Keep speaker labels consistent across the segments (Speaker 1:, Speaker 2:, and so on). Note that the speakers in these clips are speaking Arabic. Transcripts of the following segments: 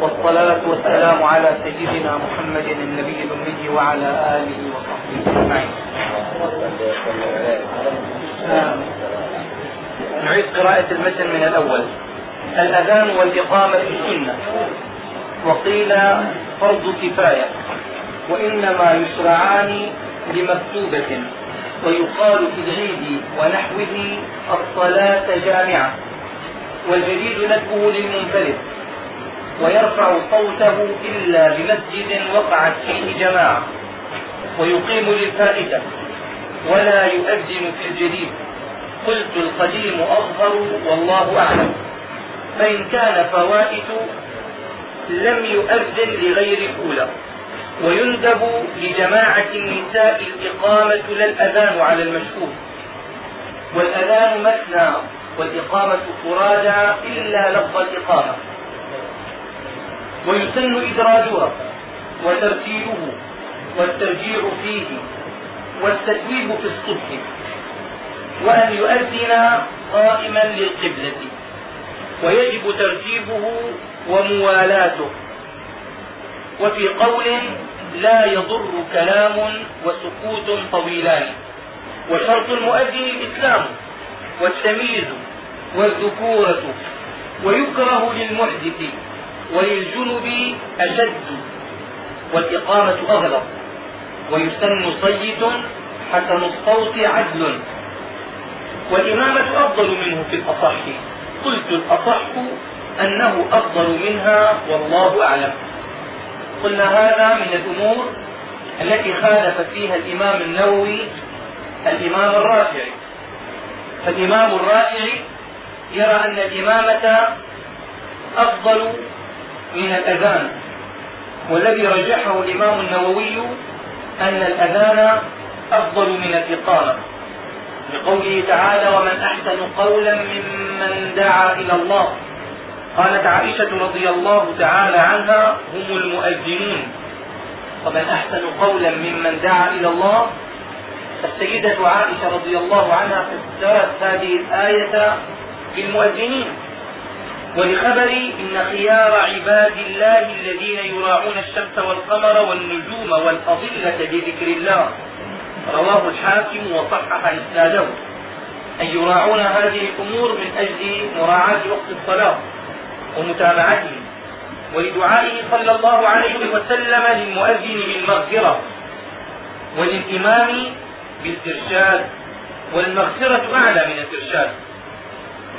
Speaker 1: والصلاة والسلام على سيدنا محمد النبي الأمي وعلى آله وصحبه أجمعين. نعيد قراءة المتن من الأول. الأذان والإقامة سنة وقيل فرض كفاية. وإنما يشرعان لمكتوبة. ويقال في العيد ونحوه الصلاة جامعة. والجديد ندبه للمنفرد. ويرفع صوته إلا بمسجد وقعت فيه جماعة ويقيم للفائدة ولا يؤذن في الجديد قلت القديم أظهر والله أعلم. فإن كان فوائت لم يؤذن لغير الأولى ويندب لجماعة النساء الإقامة لا الأذان على المشهور. والأذان مثنى والإقامة فرادى إلا لفظ الإقامة. ويسن إدراجها وترتيله والترجيع فيه والتتويب في الصبح وأن يؤذن قائما للقبلة ويجب ترتيبه وموالاته وفي قول لا يضر كلام وسكوت طويلان وشرط المؤذن الإسلام والتمييز والذكورة ويكره للمحدث وللجنب أشد والإقامة أغلب ويسن صيت حسن الصوت عدل. والإمامة أفضل منه في الأصح. قلت الأصح أنه أفضل منها والله أعلم. قلنا هذا من الأمور التي خالف فيها الإمام النووي الإمام الرافعي. فالإمام الرافعي يرى أن الإمامة أفضل من الأذان. والذي رجحه الإمام النووي أن الأذان أفضل من الإقامة. لقوله تعالى ومن أحسن قولا ممن دعا إلى الله. قالت عائشة رضي الله تعالى عنها هم المؤذنون. ومن أحسن قولا ممن دعا إلى الله. السيدة عائشة رضي الله عنها فسرت هذه الآية بالمؤذنين ولخبر إن خيار عباد الله الذين يراعون الشمس والقمر والنجوم والأضلة بذكر الله. رواه الحاكم وصحح إسناده. أن يراعون هذه الأمور من أجل مراعاة وقت الصلاة ومتابعته. ولدعائه صلى الله عليه وسلم للمؤذن بالمغفرة وللإمام بالإرشاد والمغفرة أعلى من الإرشاد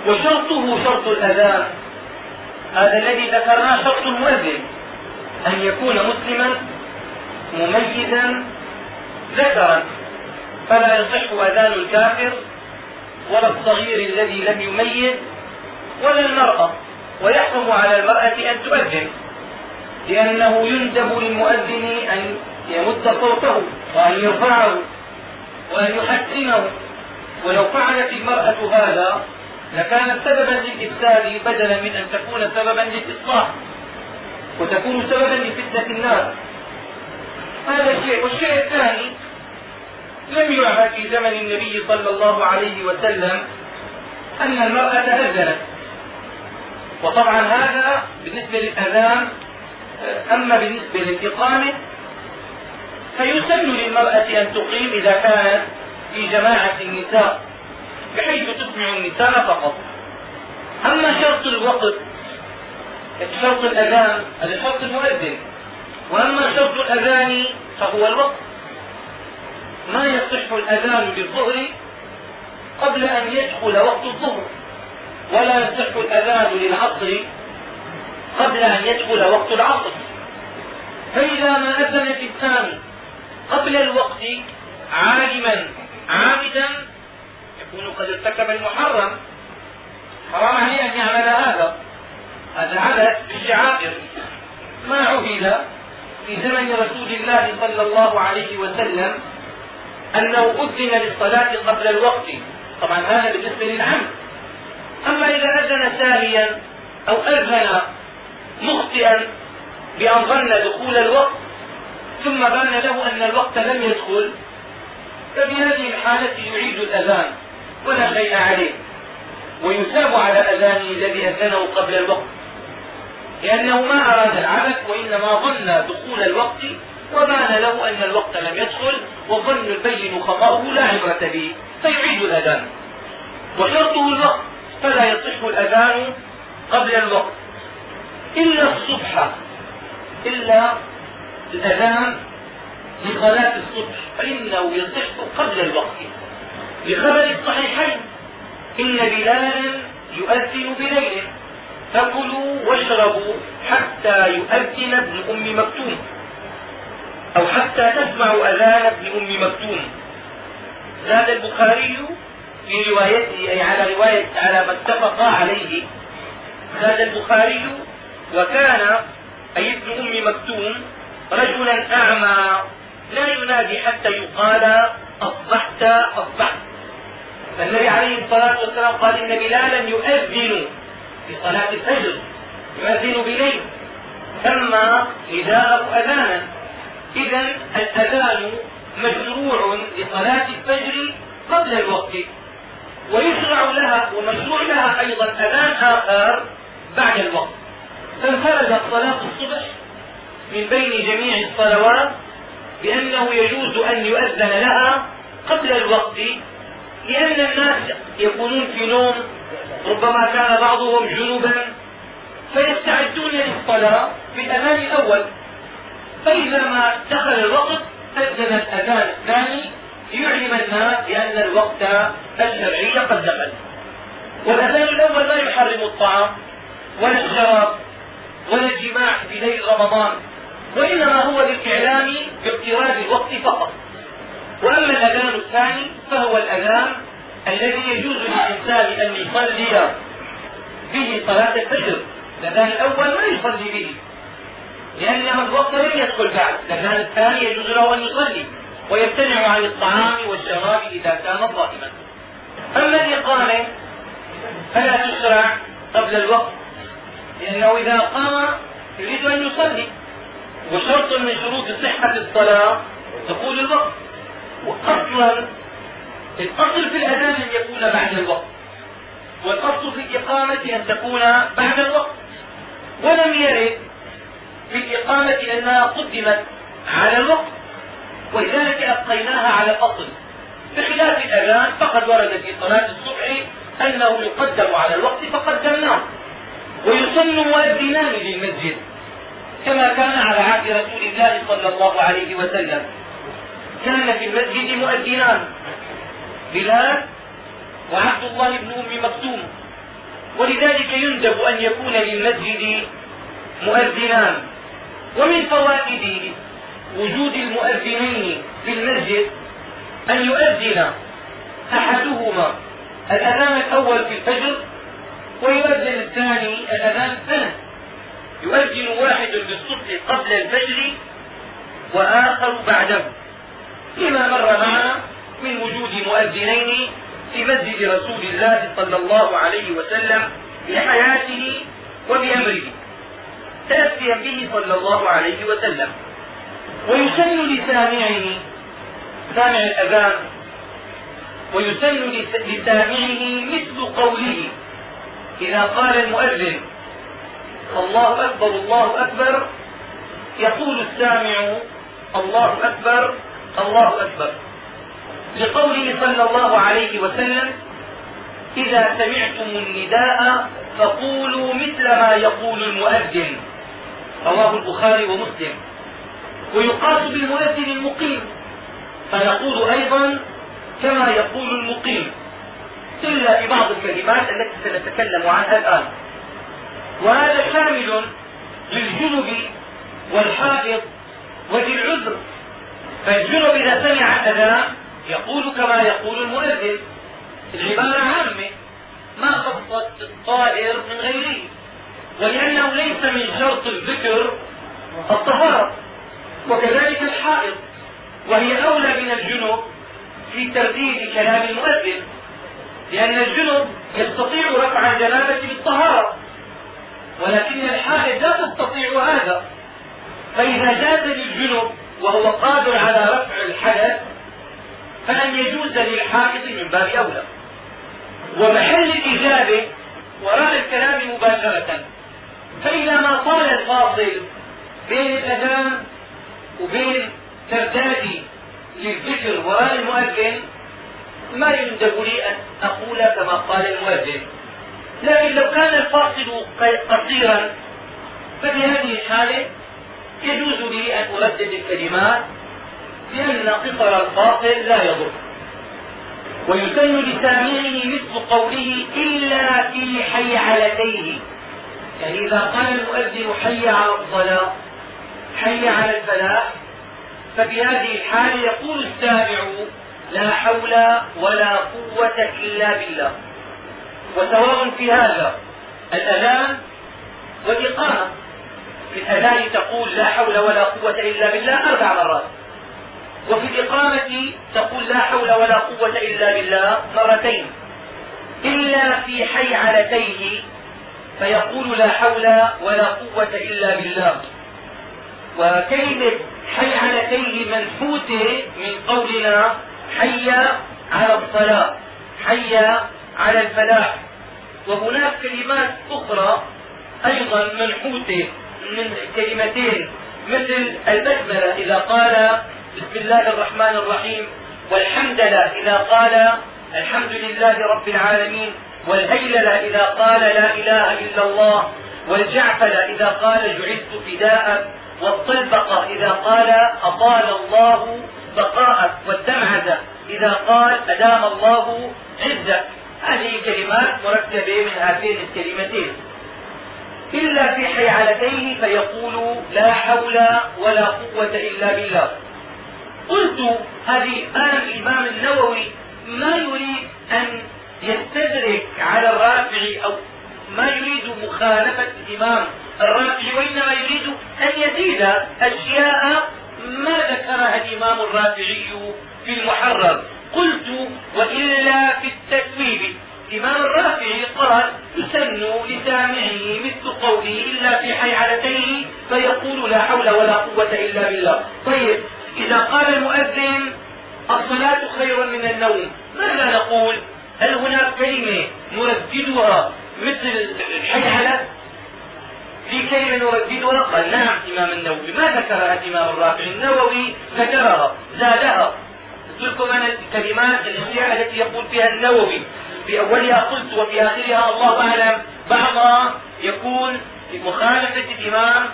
Speaker 1: وشرطه شرط الأذان. هذا الذي ذكرناه شرط المؤذن أن يكون مسلما مميزا ذكرا. فلا يصح أذان الكافر ولا الصغير الذي لم يميز ولا المرأة. ويحرم على المرأة أن تؤذن. لأنه يندب للمؤذن أن يمد صوته وأن يرفعه وأن يحسنه. ولو فعلت المرأة هذا لكانت سببا للإفساد بدلا من أن تكون سببا للإصلاح وتكون سببا لفتنة الناس. هذا شيء. والشيء الثاني لم يعهد في زمن النبي صلى الله عليه وسلم أن المرأة أذنت وطبعا هذا بالنسبة للأذان أما بالنسبة للإقامة فيسن للمرأة أن تقيم إذا كانت في جماعة النساء. بحيث تسمع النساء فقط. أما شرط الوقت شرط الأذان هذا شرط المؤذن وأما شرط الأذان فهو الوقت. ما يصح الأذان بالظهر قبل أن يدخل وقت الظهر. ولا يصح الأذان للعصر قبل أن يدخل وقت العصر. فإذا ما أذن في الثاني قبل الوقت عالما عامدا يكون قد ارتكب المحرم. حرام عليه أن يعمل هذا. هذا عبث بالشعائر ما عهد في زمن رسول الله صلى الله عليه وسلم أنه أذن للصلاة قبل الوقت. طبعا هذا بالنسبة للعمد أما إذا أذن ساهيا أو أذن مخطئا بأن ظن دخول الوقت ثم بان له أن الوقت لم يدخل ففي هذه الحالة يعيد الأذان. ولا شيء عليه. ويثاب على أذانه الذي أذنه قبل الوقت. لأنه ما أراد العبث وإنما ظن دخول الوقت وبان له أن الوقت لم يدخل وظن البين خطأه لا عبرة به فيعيد الأذان. وشرطه الوقت فلا يصح الأذان قبل الوقت. إلا الصبح إلا الأذان لصلاة الصبح فإنه يصح قبل الوقت. لخبر الصحيحين إن بلالا يؤذن بليل. فكلوا واشربوا حتى يؤذن ابن أم مكتوم. أو حتى تسمعوا أذان ابن أم مكتوم. زاد البخاري في روايته أي على رواية على ما اتفق عليه. زاد البخاري وكان أي ابن أم مكتوم رجلا أعمى لا ينادي حتى يقال أصبحت أصبحت. فالنبي عليه الصلاة والسلام قال إن بلالا يؤذن في صلاة الفجر يؤذن بليل سمى نداءه أذانا. إذا الأذان مشروع لصلاة الفجر قبل الوقت. ويشرع لها ومشروع لها أيضا أذان آخر بعد الوقت. فانفردت صلاة الصبح من بين جميع الصلوات بأنه يجوز أن يؤذن لها قبل الوقت لأن الناس يكونون في نوم ربما كان بعضهم جنوبا فيستعدون للصلاة في الأذان الأول. فإذا ما دخل الوقت أذن الأذان الثاني ليعلم الناس بأن الوقت الشرعي قد دخل. والأذان الأول لا يحرم الطعام ولا الشراب ولا الجماع في ليل رمضان وإنما هو للإعلام باقتراب الوقت فقط. وأما الأذان الثاني فهو الأذان الذي يجوز للإنسان أن يصلي به صلاة الفجر. الأذان الأول ما يصلي به لأن الوقت لم يدخل بعد. الأذان الثاني يجوز له أن يصلي ويمتنع عن الطعام والشراب إذا كان صائما. أما الإقامة فلا تشرع قبل الوقت لأنه إذا قام يريد أن يصلي. وشرط من شروط صحة الصلاة دخول الوقت. وأصلا الأصل في الأذان أن يكون بعد الوقت والأصل في الإقامة أن تكون بعد الوقت. ولم يرد في الإقامة أنها قدمت على الوقت ولذلك أبقيناها على الأصل. بخلاف الأذان فقد ورد في صلاة الصبح أنه يقدم على الوقت فقدمناه. ويسن مؤذنان للمسجد كما كان على عهد رسول الله صلى الله عليه وسلم. كان في المسجد مؤذنان. بلال وعبد الله بن أم مكتوم. ولذلك يندب أن يكون للمسجد مؤذنان. ومن فوائد وجود المؤذنين في المسجد أن يؤذن أحدهما الأذان الأول في الفجر ويؤذن الثاني الأذان الثاني. يؤذن واحد بالصبح قبل الفجر وآخر بعده. لما مر معنا من وجود مؤذنين في مسجد رسول الله صلى الله عليه وسلم لحياته وبأمره. تأسيا به صلى الله عليه وسلم. ويسن لسامعه سامع الأذان. ويسن لسامعه مثل قوله إذا قال المؤذن الله أكبر الله أكبر يقول السامع الله أكبر الله أكبر. لقوله صلى الله عليه وسلم إذا سمعتم النداء فقولوا مثل ما يقول المؤذن. رواه البخاري ومسلم. ويقاس بالمؤذن المقيم. فيقول أيضا كما يقول المقيم. إلا في بعض الكلمات التي سنتكلم عنها الآن. وهذا شامل للجنب والحائض وذي العذر. فالجنب إذا سمع الأذان يقول كما يقول المؤذن. العبارة عامة. ما خصت الطائر من غيره. ولأنه ليس من شرط الذكر الطهارة. وكذلك الحائض. وهي أولى من الجنب في ترديد كلام المؤذن. لأن الجنب يستطيع رفع الجنابة بالطهارة. ولكن الحائض لا تستطيع هذا. فإذا جاز للجنب وهو قادر على رفع الحدث فأن يجوز للحائض من باب أولى. ومحل الإجابة وراء الكلام مباشرة فإذا ما طال الفاصل بين الأذان وبين تردادي للذكر وراء المؤذن ما يندب لي أن أقول كما قال المؤذن. لكن لو كان الفاصل قصيرا ففي هذه الحالة يجوز لي أن أردد الكلمات لأن قصر الفاصل لا يضر. ويسن لسامعه مثل قوله إلا في حيعلتيه يعني إذا قال المؤذن حي على الصلاة حي على الفلاح ففي هذه الحالة يقول السامع لا حول ولا قوة إلا بالله. وسواء في هذا الأذان والإقامة. في الأذان تقول لا حول ولا قوة إلا بالله أربع مرات. وفي الإقامة تقول لا حول ولا قوة إلا بالله مرتين. إلا في حيعلتيه فيقول لا حول ولا قوة إلا بالله. وكلمة حيعلتيه منحوتة من قولنا حي على الصلاة حي على الفلاح. وهناك كلمات أخرى أيضا منحوتة. من كلمتين مثل البسملة إذا قال بسم الله الرحمن الرحيم والحمدلة إذا قال الحمد لله رب العالمين والهيللة إذا قال لا إله إلا الله والجعفلة إذا قال جعلت فداء والطلبقة إذا قال أطال الله بقاءك والدمعة إذا قال أدام الله عزك هذه كلمات مركبة من هاتين الكلمتين. إلا في حيعلتيه فيقول لا حول ولا قوة إلا بالله. قلت هذه الآن الإمام النووي ما يريد أن يستدرك على الرافع أو ما يريد مخالفة الإمام الرافع وإنما يريد أن يزيد أشياء ما ذكرها الإمام الرافعي في المحرر. قلت وإلا في التسويب. الإمام الرافعي قال يسن لسامعه مثل قوله إلا في حيعلتيه فيقول لا حول ولا قوة إلا بالله. طيب إذا قال المؤذن الصلاة خير من النوم. ماذا نقول؟ هل هناك كلمة نرددها مثل الحيحلة في كلمة نرددها؟ قال نعم إمام النووي. ما ذكرها الإمام الرافعي؟ النووي ذكرها زادها. قلت لكم أنا الكلمات التي يقول فيها النووي. في أولها قلت وفي آخرها الله أعلم. بعضها يكون مخالفة الإمام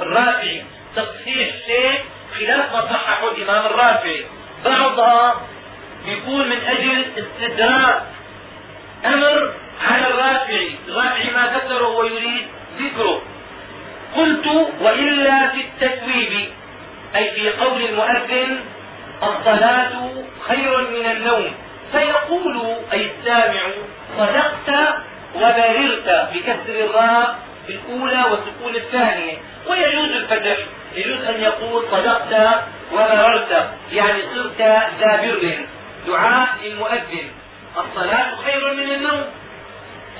Speaker 1: الرافعي تصحيح شيء خلاف ما صححه الإمام الرافعي. بعضها يكون من أجل استدراك أمر على الرافعي. الرافعي ما ذكره ويريد ذكره. قلت وإلا في التتويب أي في قول المؤذن الصلاة خير من النوم. فيقول أي السامع صدقت وبررت بكسر الراء الأولى وسكون الثانية. ويجوز الفتح يجوز أن يقول صدقت وبررت يعني صرت ذا بر دعاء للمؤذن. الصلاة خير من النوم.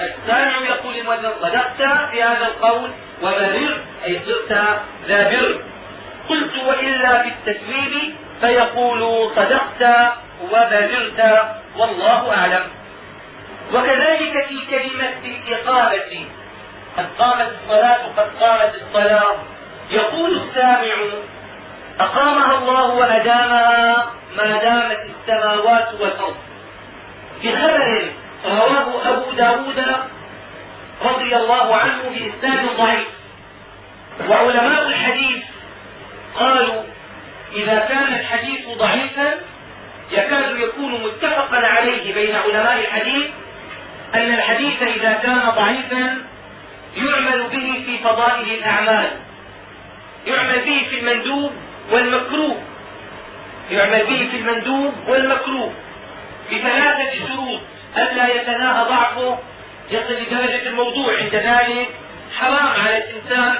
Speaker 1: السامع يقول للمؤذن صدقت في هذا القول وبررت أي صرت ذا بر قلت وإلا في التسويب فيقول صدقت وبررت والله أعلم. وكذلك في كلمة الإقامة قد قامت الصلاة قد قامت الصلاة. يقول السامع أقامها الله وأدامها ما دامت السماوات والأرض. بخبر رواه أبو داود رضي الله عنه بإسناد ضعيف. وعلماء الحديث قالوا إذا كان الحديث ضعيفا يكاد يكون متفقا عليه بين علماء الحديث أن الحديث إذا كان ضعيفا يعمل به في فضائل الأعمال يعمل به في المندوب والمكروه يعمل به في المندوب والمكروه. بثلاثة شروط ألا يتناهى ضعفه يصل لدرجة الموضوع عند ذلك. حرام على الإنسان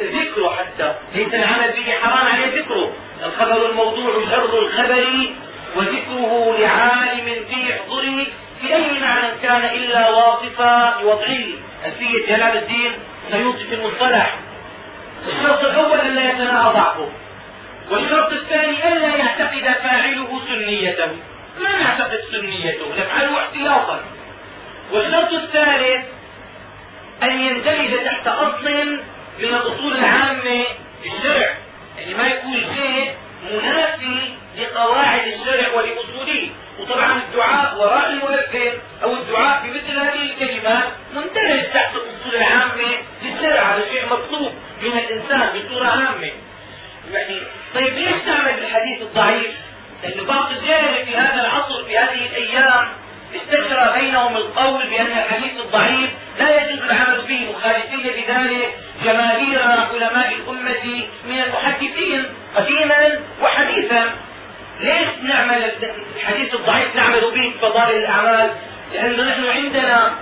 Speaker 1: ذكره حتى ليس العمل به حرام عليه ذكره. الخبر الموضوع شر الخبر وذكره لعالم في احضره في أي معنى كان إلا واصفا لوضعه ألفية جلال الدين سيوطي في المصطلح. الشرط الأول ألا يتناهى ضعفه. والشرط الثاني ألا يعتقد فاعله سنيته. لا نعتقد سنيته؟ نفعله احتياطا. والشرط الثالث أن يندرج تحت أصل من الأصول العامة للشرع. يعني ما يكون شيء منافي لقواعد الشرع ولأصوله. وطبعا الدعاء وراء المؤذن أو الدعاء في مثل هذه الكلمات مندرج تحت الأصول العامة للشرع. هذا شيء مطلوب من الإنسان بصورة عامة. يعني طيب ليش تعمل بالحديث الضعيف؟ لأن بعض الجهل في هذا العصر في هذه الأيام استشرى بينهم القول بأن الحديث الضعيف لا يجوز العمل به مخالفين بذلك جماهير علماء الأمة من المحدثين قديما نعمل الحديث الضعيف نعمل به في فضائل الأعمال لأنه نحن عندنا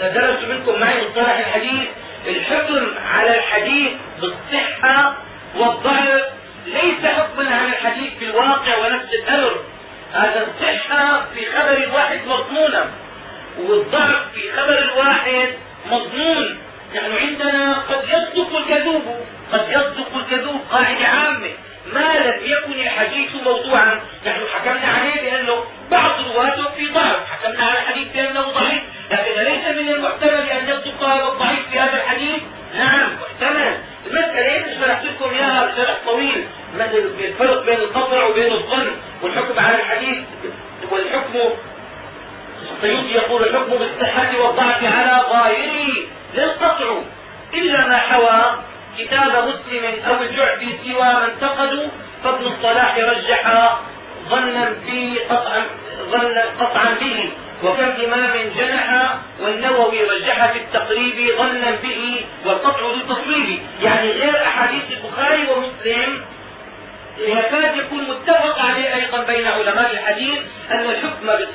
Speaker 1: درست منكم معي مصطلح الحديث الحكم على الحديث بالصحة والضعف ليس حكما على الحديث في الواقع ونفس الأمر. هذا الصحة في خبر الواحد مضمونة والضعف في خبر الواحد مضمون. نحن عندنا قد يصدق الكذوب قد يصدق الكذوب قاعدة عامة. ما لم يكن الحديث موضوعا. نحن حكمنا عليه بأنه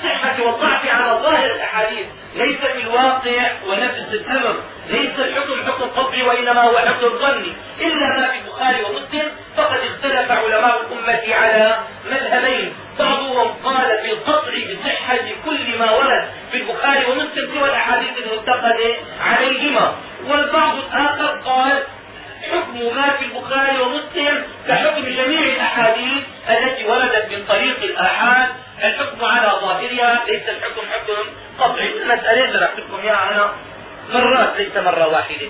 Speaker 1: بالصحه والضعف على ظاهر الأحاديث. ليس في الواقع ونفس الامر ليس الحكم حكم قطعي وإنما هو حكم ظني إلا ما في البخاري ومسلم. فقد اختلف علماء الأمة على مذهبين. بعضهم قال في القطع بصحة كل ما ورد في البخاري ومسلم سوى الأحاديث المنتقده عليهما. والبعض الآخر قال حكم ما في البخاري ومسلم كحكم جميع الأحاديث التي وردت من طريق الآحاد الحكم على ظاهرها ليس الحكم حكم قطعي المسألة ذكرت لكم إياها أنا مرات ليس مرة واحدة.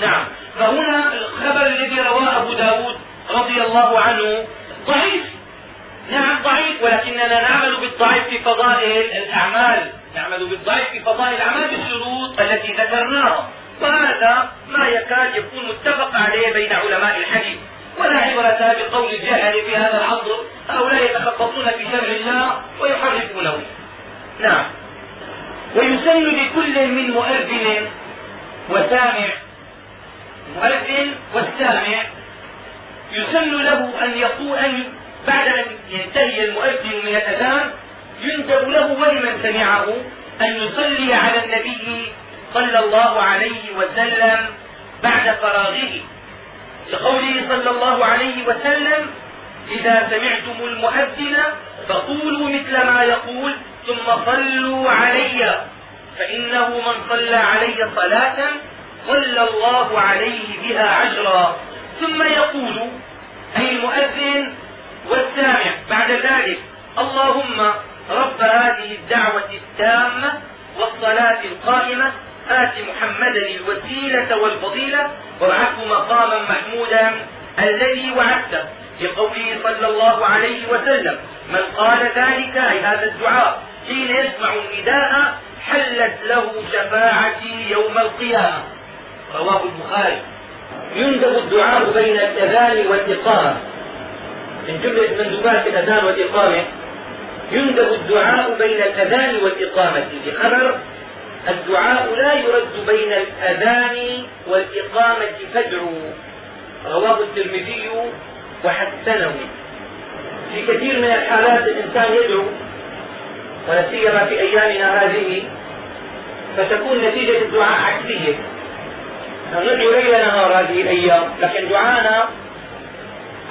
Speaker 1: نعم. فهنا الخبر الذي رواه أبو داود رضي الله عنه ضعيف. نعم ضعيف. ولكننا نعمل بالضعيف في فضائل الأعمال. نعمل بالضعيف في فضائل الاعمال بالشروط التي ذكرناها. وهذا ما يكاد يكون متفق عليه بين علماء الحديث. ولا عبرة بقول الجهل في هذا العصر. هؤلاء يتخبطون في شرع الله ويحرفونه. نعم. ويسن لكل من مؤذن وسامع. مؤذن والسامع يسن له أن يقول أن بعد أن ينتهي المؤذن من الأذان يندب له ولمن سمعه أن يصلي على النبي صلى الله عليه وسلم بعد فراغه. لقوله صلى الله عليه وسلم إذا سمعتم المؤذن فقولوا مثل ما يقول ثم صلوا علي. فإنه من صلى علي صلاة صلى الله عليه بها عشرا. ثم يقول أي المؤذن والسامع. بعد ذلك اللهم رب هذه الدعوة التامة والصلاة القائمة آت محمدا الوسيلة والفضيلة وابعثه مقاما محمودا الذي وعدته لقوله صلى الله عليه وسلم من قال ذلك أي هذا الدعاء حين يسمع النداء حلت له شفاعتي يوم القيامة. رواه البخاري. يندب الدعاء بين الأذان والإقامة. من جملة مندوبات الأذان والإقامة يندب الدعاء بين الأذان والإقامة بخبر الدعاء لا يرد بين الأذان والإقامة فادعوا. رواه الترمذي وحسنه. في كثير من الحالات الإنسان يدعو ولا سيما في أيامنا هذه فتكون نتيجة الدعاء عكسية. ندعو ليل نهار هذه الأيام لكن دعانا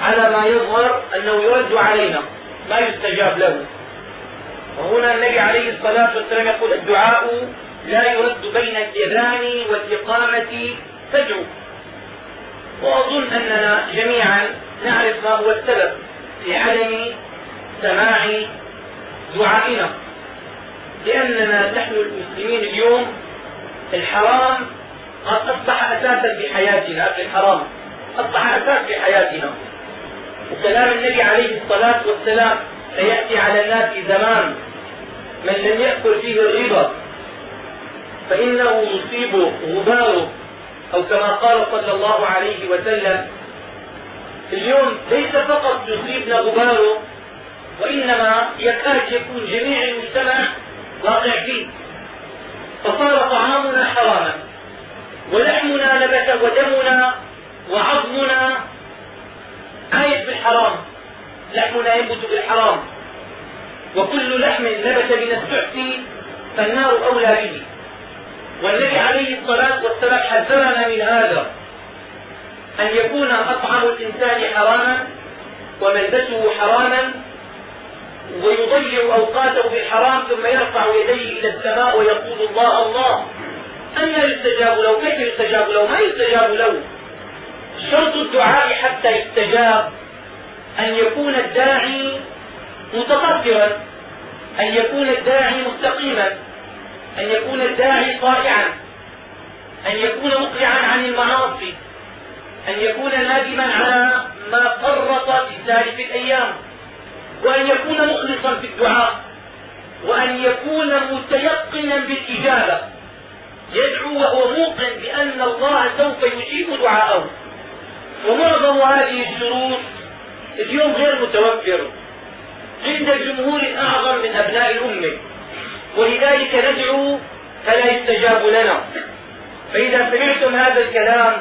Speaker 1: على ما يظهر أنه يرد علينا ما يستجاب له. وهنا النبي عليه الصلاة والسلام يقول الدعاء لا يرد بين الإذان والإقامة. تدعو وأظن أننا جميعا نعرف ما هو السبب في عدم سماع دعائنا. لأننا نحن المسلمين اليوم الحرام أصبح أساسا في حياتنا أكل الحرام. أصبح أساس في حياتنا. وكلام النبي عليه الصلاة والسلام سيأتي على الناس زمان. من لم يأكل فيه الربا فإنه يصيبه غباره أو كما قال صلى الله عليه وسلم اليوم ليس فقط يصيبنا غباره وإنما يكاد يكون جميع المجتمع واقع فيه. فصار طعامنا حراما ولحمنا نبت ودمنا وعظمنا عايش بالحرام لحمنا ينبت بالحرام وكل لحم نبت من السحت فالنار أولى به. والنبي عليه الصلاة والسلام حذرنا من هذا أن يكون مطعم الإنسان حراما وملبسه حراما ويضيع أوقاته بالحرام ثم يرفع يديه إلى السماء ويقول الله الله. أن يستجاب له؟ كيف يستجاب له؟ ما يستجاب له. شرط الدعاء حتى يستجاب. أن يكون الداعي متطهرا أن يكون الداعي مستقيما. أن يكون الداعي طائعا أن يكون مقلعا عن المعاصي أن يكون نادما على ما فرط في سالف الأيام وأن يكون مخلصا في الدعاء وأن يكون متيقنا بالإجابة يدعو وهو موقن بأن الله سوف يجيب دعاءه. ومعظم هذه الشروط اليوم غير متوفر عند الجمهور الأعظم من أبناء الأمة. ولذلك ندعو فلا يستجاب لنا. فإذا سمعتم هذا الكلام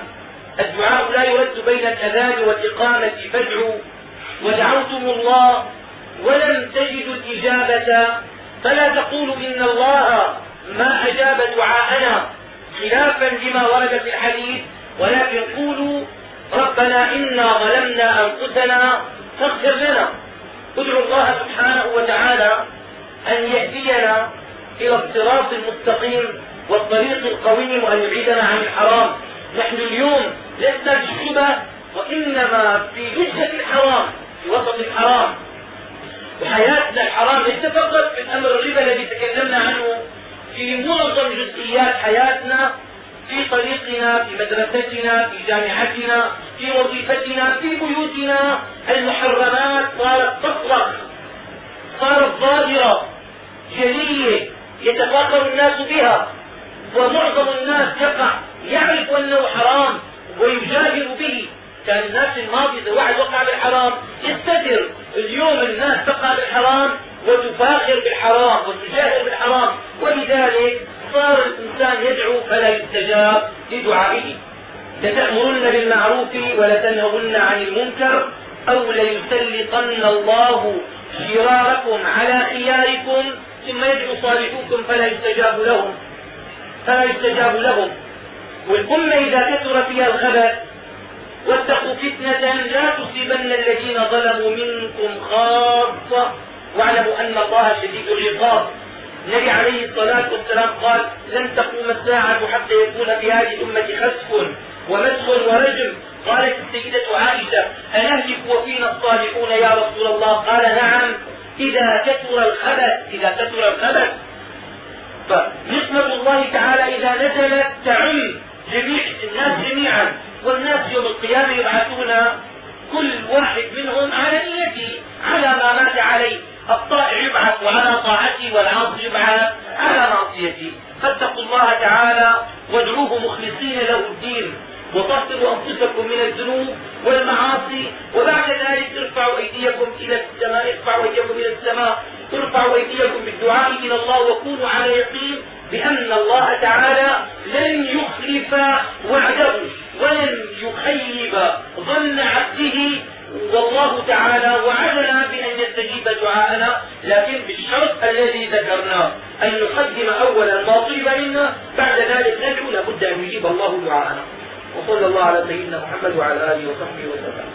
Speaker 1: الدعاء لا يرد بين الأذان والإقامة فادعوا. ودعوتم الله ولم تجدوا الإجابة فلا تقولوا إن الله ما أجاب دعاءنا خلافا لما ورد في الحديث. ولكن قولوا ربنا إنا ظلمنا أنفسنا فاغفر لنا. ادعوا الله سبحانه وتعالى أن يهدينا إلى الصراط المستقيم والطريق القويم وأن يبعدنا عن الحرام. نحن اليوم لسنا في الشبه وإنما في جثة الحرام في وسط الحرام. وحياتنا الحرام ليس فقط في الأمر الربا الذي تكلمنا عنه في معظم جزئيات حياتنا في طريقنا في مدرستنا في جامعتنا في وظيفتنا في بيوتنا. المحرمات صارت تطرق صارت ظاهرة جلية. يتفاخر الناس بها ومعظم الناس يقع يعرف أنه حرام ويجاهر به. كان الناس الماضي إذا واحد وقع بالحرام يستتر اليوم الناس تقع بالحرام وتفاخر بالحرام وتجاهر بالحرام. ولذلك صار الإنسان يدعو فلا يستجاب لدعائه. لتأمرن بالمعروف ولتنهون عن المنكر أو ليسلطن الله شراركم على خياركم ثم يدعو صالحوكم فلا يستجاب لهم. فلا يستجاب لهم. والأمة إذا كثر فيها الخبث واتقوا فتنة لا تصيبن الذين ظلموا منكم خاصة. واعلموا أن الله شديد العقاب. النبي عليه الصلاة والسلام قال لن تقوم الساعة حتى يكون في هذه الأمة خسف ومسخ ورجم. قالت السيدة عائشة أنهلك وفينا الصالحون يا رسول الله؟ قال نعم. إذا كثر الخبث إذا كثر الخبث. فنقمة الله تعالى إذا نزلت تعم جميع الناس جميعا والناس يوم القيامة يبعثون كل واحد منهم على نيته على ما مات عليه. الطائع يبعث على طاعته والعاصي يبعث على معصيته. فاتقوا الله تعالى وادعوه مخلصين له الدين. وطهروا أنفسكم من الذنوب والمعاصي. وبعد ذلك ارفعوا أيديكم إلى السماء ارفعوا أيديكم إلى السماء ارفعوا أيديكم بالدعاء إلى الله وكونوا على يقين بأن الله تعالى لن يخلف وعده ولن يخيب ظن عبده والله تعالى وعدنا بأن يستجيب دعاءنا لكن بالشرط الذي ذكرناه أن نقدم اولا ما طلب منا بعد ذلك ندعو لابد أن يجيب الله دعاءنا. وصلى الله على سيدنا محمد وعلى آله وصحبه وسلم.